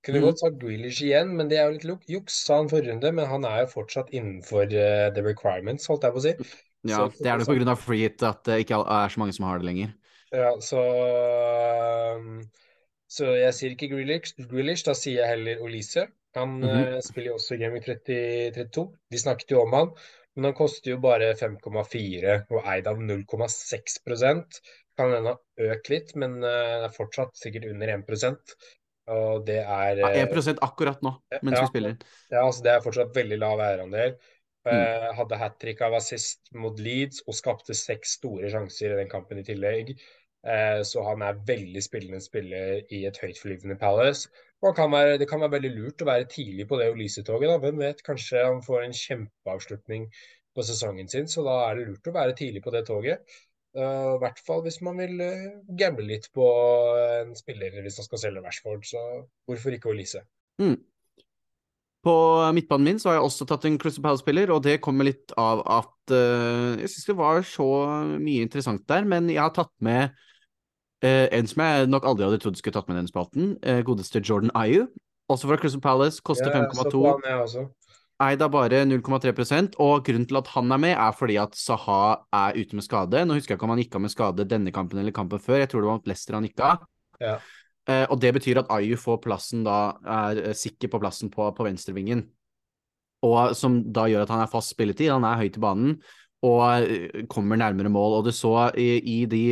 A: Kunne mm. godt sagt Grealish igjen, men det er jo litt juks, sa han forrige runde. Men han er jo fortsatt innenfor uh, the requirements, holdt jeg på å si.
B: Ja, så, det er nok pga. free hit at det ikke er så mange som har det lenger.
A: Ja, så um, Så jeg sier ikke Grealish, Grealish da sier jeg heller Olise. Han mm -hmm. uh, spiller jo også i Game 30, 32. De snakket jo om han. Men han koster jo bare 5,4 og eid av 0,6% Kan hende ha økt litt, men eh, det er fortsatt sikkert under 1% Og det er
B: ja, 1 akkurat nå, mens
A: ja,
B: vi spiller.
A: Ja, altså det er fortsatt veldig lav eierandel. Mm. Hadde hat trick av assist mot Leeds og skapte seks store sjanser i den kampen i tillegg. Eh, så han er veldig spillende spiller i et høytflyvende Palace. Kan være, det kan være veldig lurt å være tidlig på det Olise-toget. Hvem vet, kanskje han får en kjempeavslutning på sesongen sin, så da er det lurt å være tidlig på det toget. Uh, I hvert fall hvis man vil uh, gamble litt på en spiller hvis man skal selge Rashford. Så hvorfor ikke Olise?
B: Mm. På midtbanen min så har jeg også tatt en Crystal Palace-spiller, og det kommer litt av at uh, jeg syns det var så mye interessant der, men jeg har tatt med Uh, en som jeg nok aldri hadde trodd skulle tatt med den spalten, uh, godeste Jordan Ayu. Også fra Crystal Palace, koster ja, 5,2. Eid av bare 0,3% og grunnen til at han er med, er fordi at Saha er ute med skade. Nå husker jeg ikke om han gikk av med skade denne kampen eller kampen før, jeg tror det var mot Leicester han gikk av.
A: Ja.
B: Uh, og det betyr at Ayu får plassen da, er sikker på plassen på, på venstrevingen. Og som da gjør at han er fast spilletid, han er høyt i banen og eh, kommer nærmere mål. Og du så i, i de,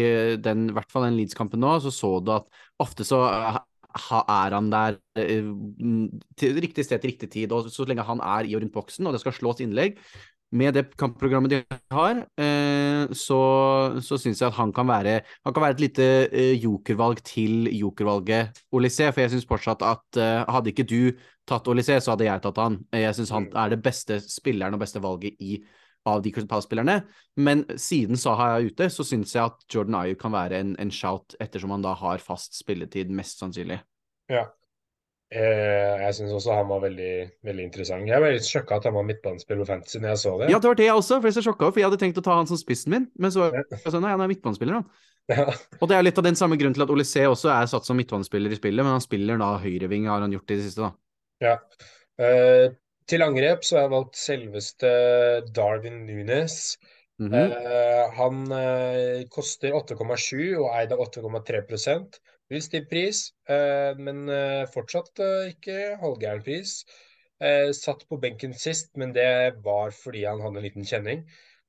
B: den, i hvert fall den Leeds-kampen nå, så så du at ofte så er han der eh, til riktig sted til riktig tid. Og så lenge han er i og rundt boksen, og det skal slås innlegg, med det kampprogrammet de har, eh, så, så syns jeg at han kan være Han kan være et lite jokervalg til jokervalget Olysé. For jeg syns fortsatt at hadde ikke du tatt Olysé, så hadde jeg tatt han. Jeg syns han mm. er det beste spilleren og beste valget i av de Crystal Palace-spillerne. Men siden Saha er ute, så syns jeg at Jordan Ayew kan være en, en, shout, ettersom han da har fast spilletid, mest sannsynlig.
A: Ja. Eh, jeg syns også han var veldig, veldig interessant. Jeg var litt sjokka at han var midtbanespiller på Fantasy når jeg så det.
B: Ja, det var det jeg også, for jeg, sjokka, for jeg hadde tenkt å ta han som spissen min, men så var jeg sånn, nei, han er midtbanespiller, han. Ja. Og det er litt av den samme grunnen til at C også er satt som midtbanespiller i spillet, men han spiller da høyreving, har han gjort i det siste, da.
A: Ja. Uh, til angrep så har jeg valgt selveste Darwin Nunes. Mm -hmm. uh, han uh, koster 8,7 og eid av 8,3% Litt stiv pris, uh, men fortsatt ikke halvgæren pris. satt på benken sist, men det var fordi han hadde en liten kjenning.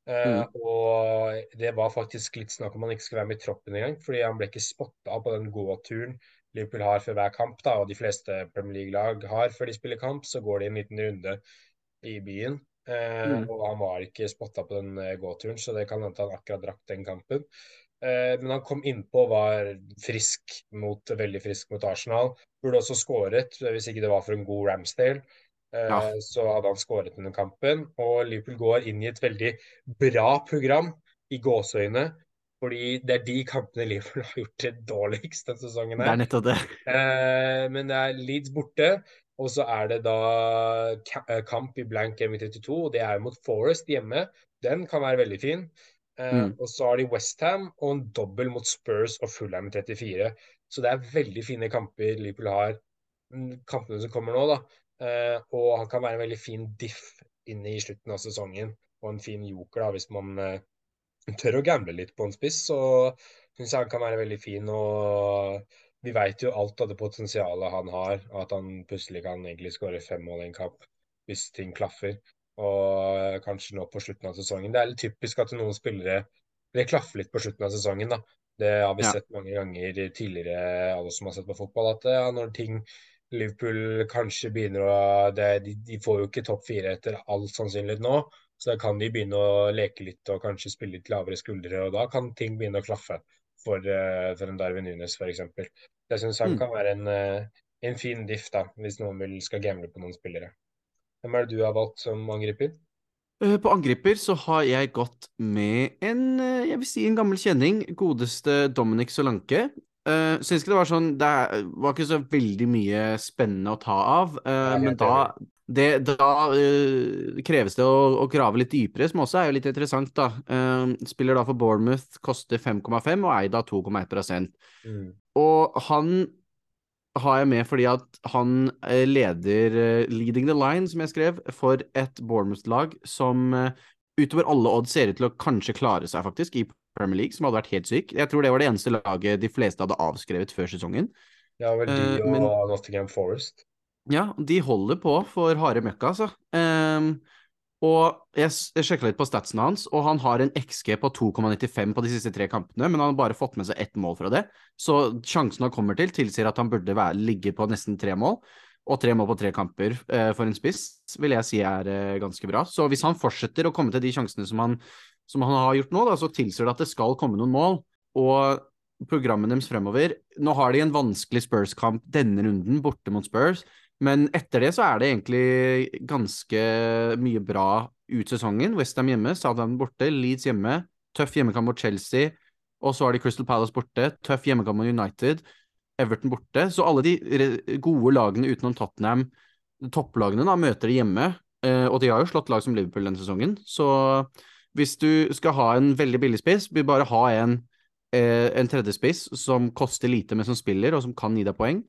A: Mm. Og det var faktisk litt snakk om han ikke skulle være med i troppen engang, fordi han ble ikke spotta på den gåturen Liverpool har før hver kamp, da, og de fleste Premier League-lag har før de spiller kamp, så går de en liten runde i byen. Eh, mm. Og han var ikke spotta på den eh, gåturen, så det kan hende han akkurat drakk den kampen. Eh, men han kom innpå, var frisk mot, veldig frisk mot Arsenal. Burde også skåret, hvis ikke det var for en god Ramsdale. Eh, ja. Så hadde han skåret denne kampen. Og Liverpool går inn i et veldig bra program i gåseøyne fordi det er de kampene Liverpool har gjort det dårligst denne sesongen.
B: her. Det er nettopp det.
A: Eh, men det er Leeds borte, og så er det da eh, kamp i blank M32. og Det er mot Forest hjemme. Den kan være veldig fin. Eh, mm. Og så har de Westham og en dobbel mot Spurs og Fulham 34. Så det er veldig fine kamper Liverpool har. Mm, kampene som kommer nå, da. Eh, og han kan være en veldig fin diff inne i slutten av sesongen. Og en fin joker da, hvis man eh, tør å gamble litt på en spiss, så syns jeg han kan være veldig fin. og Vi veit jo alt av det potensialet han har, at han plutselig kan egentlig skåre fem mål i en kamp. hvis ting klaffer. Og kanskje nå på slutten av sesongen. Det er litt typisk at noen spillere det klaffer litt på slutten av sesongen. da. Det har vi
B: Ja.
A: sett mange ganger tidligere, alle som har sett på fotball, at ja, når ting Liverpool kanskje begynner å det, de, de får jo ikke topp fire etter all sannsynlighet nå, så da kan de begynne å leke litt og kanskje spille litt lavere skuldre, og da kan ting begynne å klaffe for, eh, for en Darwin Nunes f.eks. Jeg syns han
B: Mm.
A: kan være en, eh, en fin diff da, hvis noen vil skal gamble på noen spillere. Hvem er det du har valgt som angriper?
B: Eh, På angriper så har jeg gått med en, jeg vil si en gammel kjenning, godeste Dominic Solanke. Uh, synes ikke det var sånn Det var ikke så veldig mye spennende å ta av,
A: uh,
B: men da det, da uh, kreves det å, å grave litt dypere, som også er jo litt interessant, da. Uh, spiller da for Bournemouth, koster 5,5 og eid av 2,1
A: Mm.
B: Og han har jeg med fordi at han eh, leder uh, Leading the Line, som jeg skrev, for et Bournemouth-lag som utover alle odds ser ut til å kanskje klare seg, faktisk, i Premier League, som hadde vært helt syk. Jeg tror det var det eneste laget de fleste hadde avskrevet før sesongen.
A: Ja, vel de og
B: men-
A: Nottingham Forest.
B: Ja, de holder på for harde møkka, altså. Um, og jeg, jeg sjekka litt på statsen hans, og han har en XG på 2,95 på de siste tre kampene, men han har bare fått med seg ett mål fra det. Så sjansen han kommer til, tilsier at han burde være, ligge på nesten tre mål. Og tre mål på tre kamper eh, for en spiss vil jeg si er eh, ganske bra. Så hvis han fortsetter å komme til de sjansene som han, som han har gjort nå, da, så tilsier det at det skal komme noen mål. Og programmet deres fremover Nå har de en vanskelig Spurs-kamp denne runden, borte mot Spurs. Men etter det så er det egentlig ganske mye bra ut sesongen. Westham hjemme, Southampton borte, Leeds hjemme, tøff hjemmekamp mot Chelsea. Og så har de Crystal Palace borte, tøff hjemmekamp mot United, Everton borte. Så alle de gode lagene utenom Tottenham, topplagene, da, møter de hjemme. Eh, og de har jo slått lag som Liverpool denne sesongen. Så hvis du skal ha en veldig billig spiss, vil bare ha en, eh, en tredjespiss som koster lite, men som spiller, og som kan gi deg poeng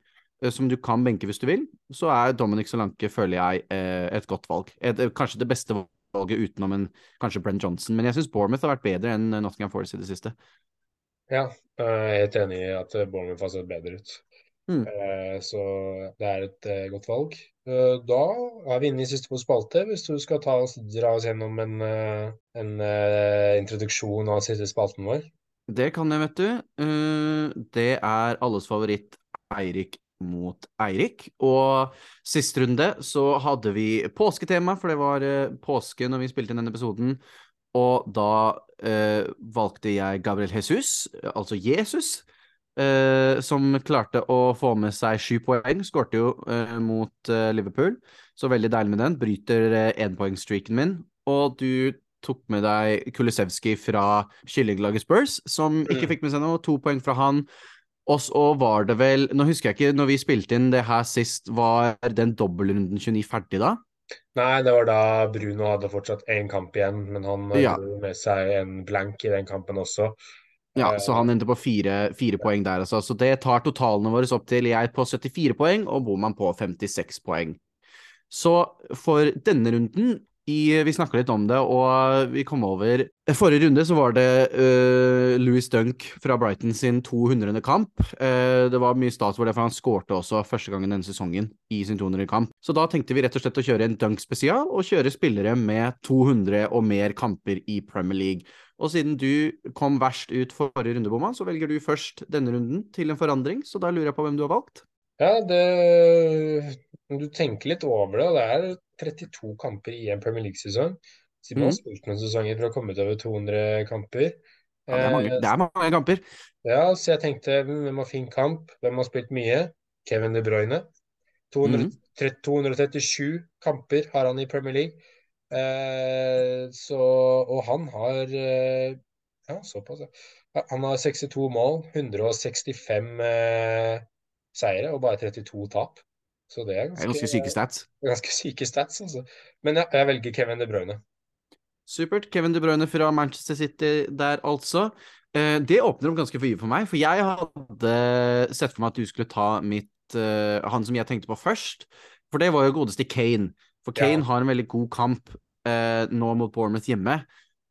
B: som du kan benke hvis du vil, så er Dominic Solanke, føler jeg, eh, et godt valg. Et, eh, kanskje det beste valget utenom en kanskje Brent Johnson, men jeg syns Bournemouth har vært bedre enn Nottingham Forest i det siste.
A: Ja, jeg er helt enig i at eh, Bournemouth har sett bedre ut.
B: Mm.
A: Eh, Så det er et eh, godt valg. Eh, Da er vi inne i siste spalte. Hvis du skal ta oss, dra oss gjennom en, eh, en eh, introduksjon av siste spalten vår.
B: Det kan jeg, vet du. Eh, det er alles favoritt Eirik mot Eirik. Og sist runde så hadde vi påsketema, for det var eh, påske når vi spilte inn denne episoden. Og da eh, valgte jeg Gabriel Jesus, altså Jesus, eh, som klarte å få med seg sju poeng. Skårte jo eh, mot eh, Liverpool, så veldig deilig med den. Bryter eh, énpoengstreaken min. Og du tok med deg Kulisevskij fra kyllinglaget Spurs, som ikke
A: Mm.
B: fikk med seg noe. To poeng fra han. Og så var det vel Nå husker jeg ikke, når vi spilte inn det her sist, var den dobbeltrunden 29 ferdig da?
A: Nei, det var da Bruno hadde fortsatt én kamp igjen, men han eh,
B: Ja.
A: dro med seg en blank i den kampen også.
B: Ja,
A: Eh,
B: så han endte på fire, fire poeng der, altså. Så det tar totalene våre opp til jeg på 74 poeng og Boman på 56 poeng. Så for denne runden i, Vi snakka litt om det, og vi kom over Forrige runde så var det uh, Louis Dunk fra Brighton sin 200. kamp. Uh, det var mye stas for det, for han skårte også første gangen denne sesongen i sin 200. kamp. Så da tenkte vi rett og slett å kjøre en Dunk-spesial, og kjøre spillere med 200 og mer kamper i Premier League. Og siden du kom verst ut forrige runde, Bomma, så velger du først denne runden til en forandring, så da lurer jeg på hvem du har valgt.
A: Ja, det Du tenker litt over det, og det er 32 kamper i en Premier League-sesong. Simon har
B: Mhm.
A: spilt noen sesonger for å komme til over 200 kamper.
B: Ja, det er mange,
A: Eh,
B: det er mange kamper.
A: Ja, så jeg tenkte "Hm, hvem har fin kamp, hvem har spilt mye? Kevin De Bruyne. 200, mm. 237 kamper har han i Premier League. Eh, så, og han har eh, Ja, såpass. Ja, Han har 62 mål, 165 eh, seire og bare 32 tap. Så det er
B: Det er
A: ganske,
B: ganske syke stats.
A: ganske syke stats, altså. Men ja, jeg velger Kevin De Bruyne.
B: Supert. Kevin De Bruyne fra Manchester City der, altså. Eh, det åpner opp ganske mye for meg, for jeg hadde sett for meg at du skulle ta mitt eh, Han som jeg tenkte på først, for det var jo godeste Kane. For Kane
A: Ja.
B: har en veldig god kamp eh, nå mot Bournemouth hjemme.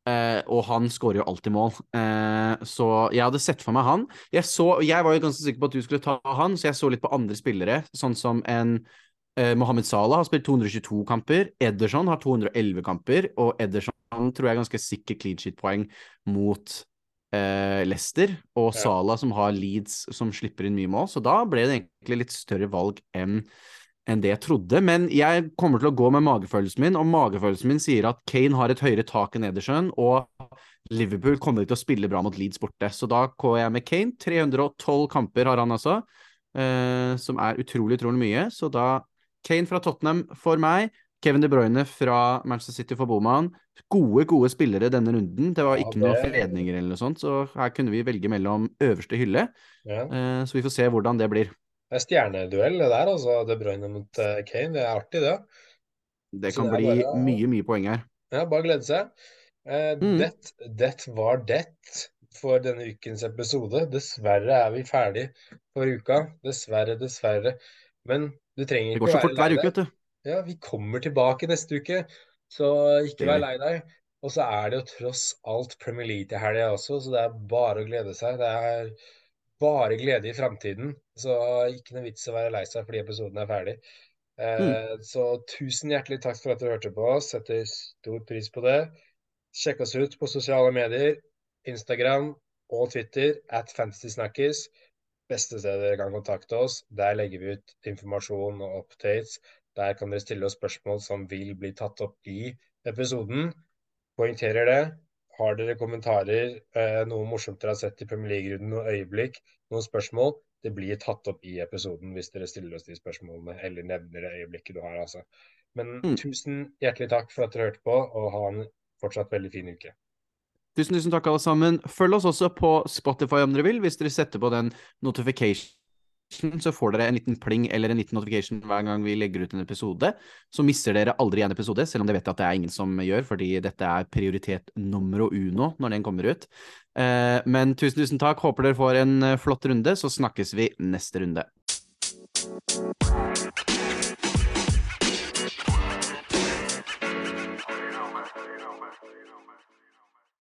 B: Eh, og han skårer jo alltid mål. Eh, så jeg hadde sett for meg han. Jeg, så, jeg var jo ganske sikker på at du skulle ta han, så jeg så litt på andre spillere, sånn som en Eh, Mohammed Salah har spilt 222 kamper. Ederson har 211 kamper, og Ederson tror jeg er ganske sikker clean sheet-poeng mot eh, Leicester. Og
A: Ja.
B: Salah som har Leeds som slipper inn mye mål, så da ble det egentlig litt større valg enn enn det jeg trodde, men jeg kommer til å gå med magefølelsen min, og magefølelsen min sier at Kane har et høyere tak enn Ederson, og Liverpool kommer til å spille bra mot Leeds borte. Så da går jeg med Kane. 312 kamper har han altså, eh, som er utrolig, utrolig mye. Så da Kane fra Tottenham for meg, Kevin De Bruyne fra Manchester City for Boman. Gode, gode spillere denne runden. Det var
A: Ja,
B: ikke noen
A: det-
B: fredninger eller noe sånt, så her kunne vi velge mellom øverste hylle.
A: Ja.
B: Eh, så vi får se hvordan det blir.
A: Det er stjerneduell det der, altså. De Bruyne mot eh, Kane. Det er artig, det.
B: Det kan
A: det
B: bli
A: bare-
B: mye, mye poeng her.
A: Ja, bare glede seg. Uh,
B: Mm.
A: det, det var det for denne ukens episode. Dessverre er vi ferdig for uka. Dessverre, dessverre. Men du trenger
B: Det
A: ikke
B: går så fort
A: være
B: hver
A: lei
B: uke,
A: deg.
B: vet du.
A: Ja, vi kommer tilbake neste uke, så ikke vær lei deg. Og så er det jo tross alt Premier League til helga også, så det er bare å glede seg. Det er bare glede i framtiden, så ikke noe vits å være lei seg fordi episoden er ferdig. Eh, Så tusen hjertelig takk for at du hørte på oss. Setter stor pris på det. Sjekk oss ut på sosiale medier. Instagram og Twitter at FantasySnakkes. Beste stedet dere kan kontakte oss. Der legger vi ut informasjon og updates. Der kan dere stille oss spørsmål som vil bli tatt opp i episoden. Poengterer det. Har dere kommentarer, eh, noe morsomt dere har sett i Premier League-runden, noen øyeblikk, noen spørsmål, det blir tatt opp i episoden hvis dere stiller oss de spørsmålene eller nevner det øyeblikket du har, altså. Men
B: Mm.
A: tusen hjertelig takk for at dere hørte på, og ha en fortsatt veldig fin uke.
B: Tusen, tusen takk, alle sammen. Følg oss også på Spotify om dere vil. Hvis dere setter på den notification, så får dere en liten pling eller en liten notification hver gang vi legger ut en episode. Så mister dere aldri en episode, selv om det vet jeg at det er ingen som gjør, fordi dette er prioritet numero uno når den kommer ut. Eh, Men tusen, tusen takk. Håper dere får en eh, flott runde, så snakkes vi neste runde.